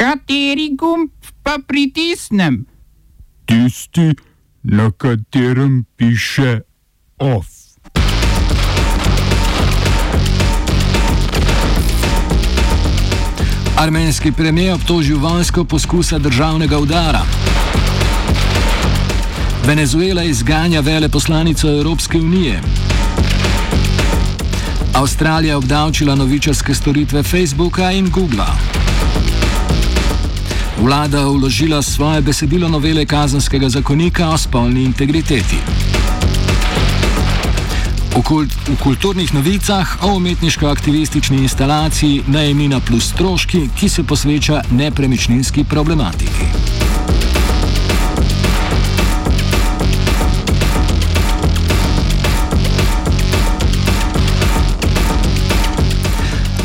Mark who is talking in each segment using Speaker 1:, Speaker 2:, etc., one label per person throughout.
Speaker 1: Kateri gumb pa pritisnem?
Speaker 2: Tisti, na katerem piše OF.
Speaker 3: Armenski premijer obtožil vojsko poskusa državnega udara. Venezuela izganja veleposlanico Evropske unije. Avstralija obdavčila novičarske storitve Facebooka in Googla. Vlada vložila svoje besedilo novele kazanskega zakonika o spolni integriteti. V, kult, v kulturnih novicah o umetniško-aktivistični instalaciji Najemnina plus stroški, ki se posveča nepremičninski problematiki.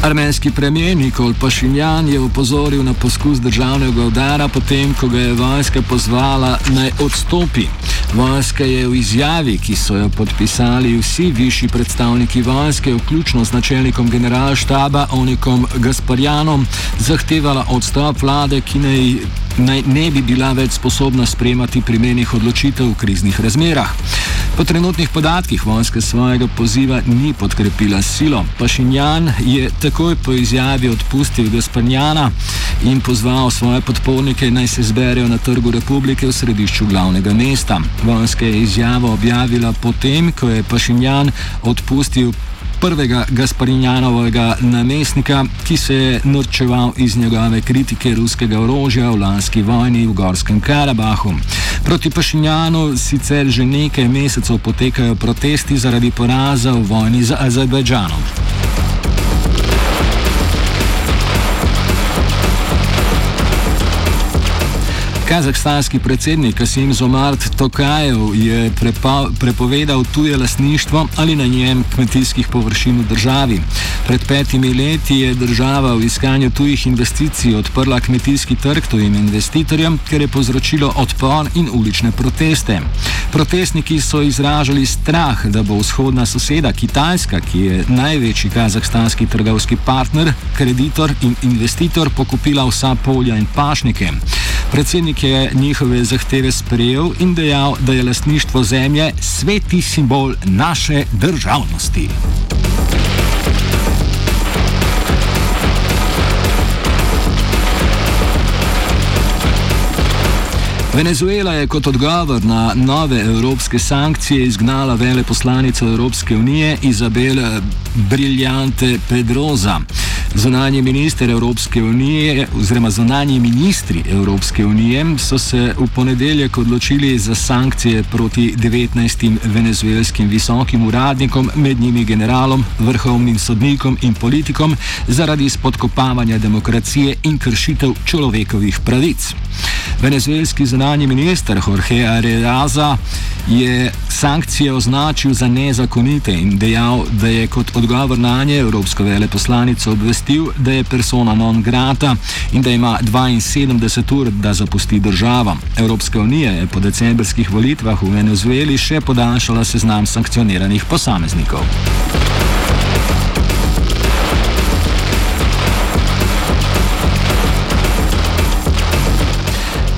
Speaker 3: Armenski premijer Nikol Pašinjan je upozoril na poskus državnega udara, potem ko ga je vojska pozvala naj odstopi. Vojska je v izjavi, ki so jo podpisali vsi višji predstavniki vojske, vključno z načelnikom generalštaba Onikom Gasparjanom, zahtevala odstop vlade, ki naj naj ne bi bila več sposobna sprejemati primernih odločitev v kriznih razmerah. Po trenutnih podatkih vojska svojega poziva ni podkrepila silo. Pašinjan je takoj po izjavi odpustil Gaspanjana in pozval svoje podpornike naj se zberejo na trgu republike v središču glavnega mesta. Vojska je izjavo objavila potem, ko je Pašinjan odpustil prvega Gasparinjanovega namestnika, ki se je norčeval iz njegove kritike ruskega orožja v lanski vojni v Gorskem Karabahu. Proti Pašinjanu sicer že nekaj mesecev potekajo protesti zaradi poraza v vojni z Azerbajdžanom. Kazahstanski predsednik Kasim Zomart Tokajev je prepa, prepovedal tuje lasništvo ali na njem kmetijskih površin v državi. Pred petimi leti je država v iskanju tujih investicij odprla kmetijski trg tujim investitorjem, ker je povzročilo odpor in ulične proteste. Protestniki so izražali strah, da bo vzhodna soseda Kitajska, ki je največji kazahstanski trgovski partner, kreditor in investitor, pokupila vsa polja in pašnike. Predsednik je njihove zahteve sprejel in dejal, da je lasništvo zemlje sveti simbol naše državnosti. Venezuela je kot odgovor na nove evropske sankcije izgnala veleposlanico Evropske unije Izabel Briljante Pedroza. Zunanji minister Evropske unije, oziroma zunanji ministri Evropske unije, so se v ponedeljek odločili za sankcije proti 19 venezuelskim visokim uradnikom, med njimi generalom, vrhovnim sodnikom in politikom, zaradi spodkopavanja demokracije in kršitev človekovih pravic. Venezuelski zunanji minister Jorge Arreaza je sankcije označil za nezakonite in dejal, da je kot odgovor na nje Evropsko veleposlanico obvestil, da je persona non grata in da ima 72 ur, da zapusti državo. Evropska unija je po decembrskih volitvah v Venezueli še podaljšala seznam sankcioniranih posameznikov.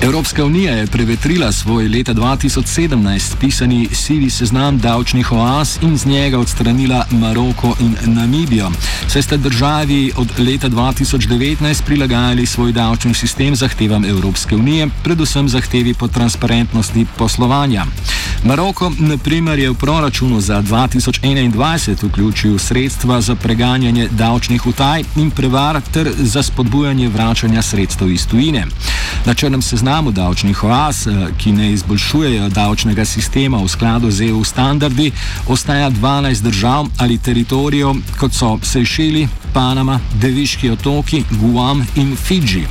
Speaker 3: Evropska unija je prevetrila svoj leta 2017 pisani sivi seznam davčnih oaz in z njega odstranila Maroko in Namibijo. Saj sta državi od leta 2019 prilagajali svoj davčni sistem zahtevam Evropske unije, predvsem zahtevi po transparentnosti poslovanja. Maroko, na primer, je v proračunu za 2021 vključil sredstva za preganjanje davčnih utaj in prevar ter za spodbujanje vračanja sredstev iz tujine. Na črnem seznamu davčnih oaz, eh, ki ne izboljšujejo davčnega sistema v skladu z EU standardi, ostaja 12 držav ali teritorijev, kot so Sejšeli, Panama, Deviški otoki, Guam in Fidži.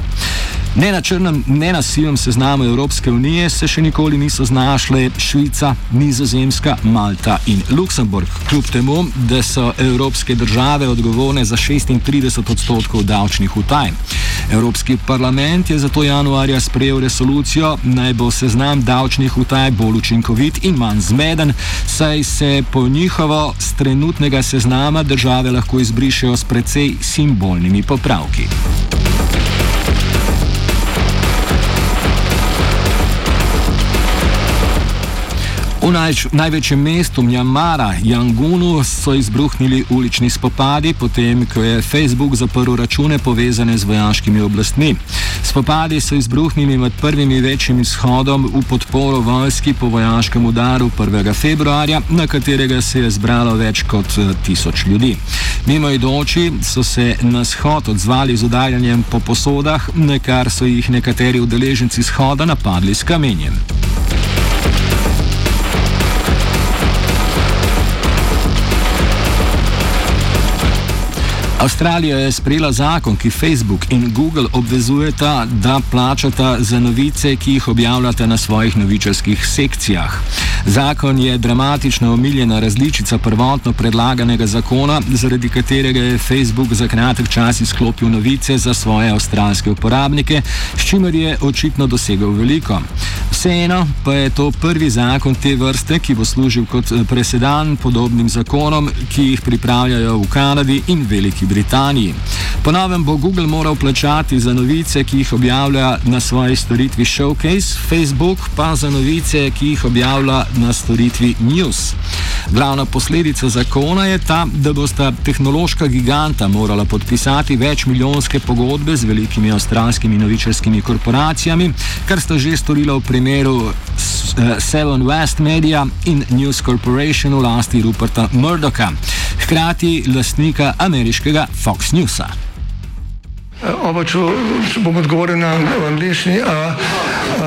Speaker 3: Ne na črnem, ne na sivem seznamu Evropske unije se še nikoli niso znašle Švica, Nizozemska, Malta in Luksemburg, kljub temu, da so evropske države odgovorne za 36 odstotkov davčnih utaj. Evropski parlament je zato januarja sprejel resolucijo, naj bo seznam davčnih utaj bolj učinkovit in manj zmeden, saj se po njihovo z trenutnega seznama države lahko izbrišejo s precej simbolnimi popravki. V naj, največjem mestu Mjanmara, Jangunu, so izbruhnili ulični spopadi, potem ko je Facebook zaprl račune povezane z vojaškimi oblastmi. Spopadi so izbruhnili med prvimi večjim izhodom v podporo vojski po vojaškem udaru 1. februarja, na katerega se je zbralo več kot eh, tisoč ljudi. Mimo idoči so se na shod odzvali z udarjanjem po posodah, na kar so jih nekateri udeleženci shoda napadli s kamenjem. Avstralija je sprejela zakon, ki Facebook in Google obvezujeta, da plačata za novice, ki jih objavljata na svojih novičarskih sekcijah. Zakon je dramatično omiljena različica prvotno predlaganega zakona, zaradi katerega je Facebook za kratek čas izklopil novice za svoje avstralske uporabnike, s čimer je očitno dosegel veliko. Vseeno pa je to prvi zakon te vrste, ki bo služil kot presedan podobnim zakonom, ki jih pripravljajo v Kanadi in Veliki Britaniji. Ponovem bo Google moral plačati za novice, ki jih objavlja na svoji storitvi Showcase, Facebook pa za novice, ki jih objavlja na storitvi News. Glavna posledica zakona je ta, da bosta tehnološka giganta morala podpisati večmilijonske pogodbe z velikimi avstralskimi novičarskimi korporacijami, kar sta že storila v primeru eh, Seven West Media in News Corporation v lasti Ruperta Murdocha, hkrati lastnika ameriškega Fox Newsa.
Speaker 4: Oba, če, če bom odgovoril na angliški.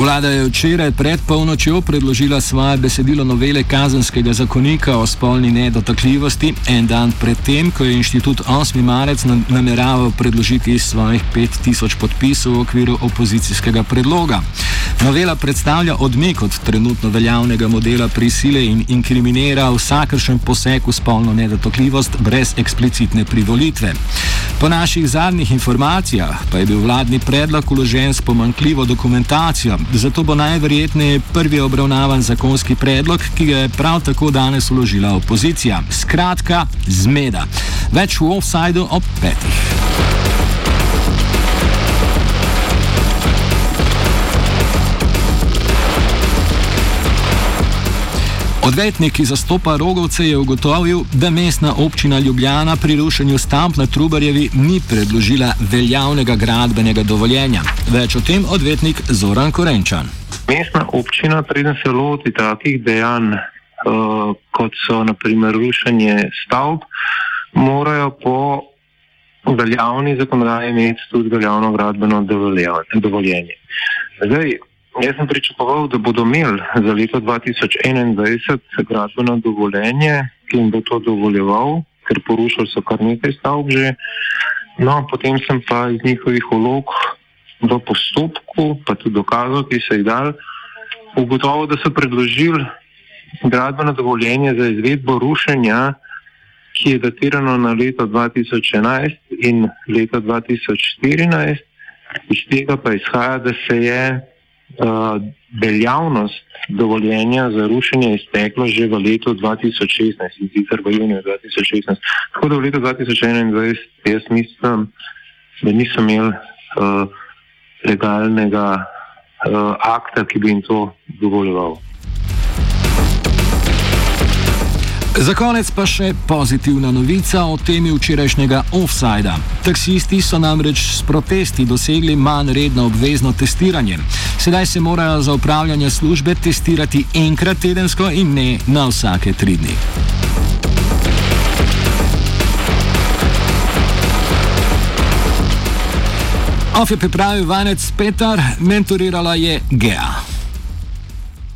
Speaker 3: Vlada je včeraj pred polnočjo predložila svoje besedilo novele kazenskega zakonika o spolni nedotakljivosti, en dan predtem, ko je inštitut 8. marec na- nameraval predložiti svojih 5000 podpisov v okviru opozicijskega predloga. Novela predstavlja odmik od trenutno veljavnega modela prisile in inkriminira vsakršen poseg v spolno nedotakljivost brez eksplicitne privolitve. Po naših zadnjih informacijah pa je bil vladni predlog uložen s pomankljivo dokumentacijo, zato bo najverjetneje prvi obravnavan zakonski predlog, ki ga je prav tako danes uložila opozicija. Skratka, zmeda. Več v offsajdu ob petih. Odvetnik, ki zastopa rogovce, je ugotovil, da mestna občina Ljubljana pri rušenju stamp na Trubarjevi ni predložila veljavnega gradbenega dovoljenja. Več o tem odvetnik Zoran Korenčan.
Speaker 5: Mestna občina, preden se loti takih dejanj, uh, kot so naprimer rušenje stavb, morajo po veljavni zakonodaji imeti tudi veljavno gradbeno dovoljenje. Zdaj, jaz sem pričakoval, da bodo imeli za leto 2021 gradbeno dovoljenje, ki jim bo to dovoljeval, ker porušili so kar nekaj stavb že. No, potem sem pa iz njihovih vlog v postopku, pa tudi dokazov, ki so jih dali, ugotovil, da so predložili gradbeno dovoljenje za izvedbo rušenja, ki je datirano na leto 2011 in leto 2014. Iz tega pa izhaja, da se je veljavnost dovoljenja za rušenje izteklo že v letu 2016 in sicer v juniju 2016. Tako da v letu 2021 jaz mislim, da niso imeli uh, legalnega uh, akta, ki bi jim to dovoljeval.
Speaker 3: Za konec pa še pozitivna novica o temi včerajšnjega offsajda. Taksisti so namreč s protesti dosegli manj redno obvezno testiranje. Sedaj se morajo za upravljanje službe testirati enkrat tedensko in ne na vsake tri dni. Of je pripravil vanec Petar, mentorirala je Gea.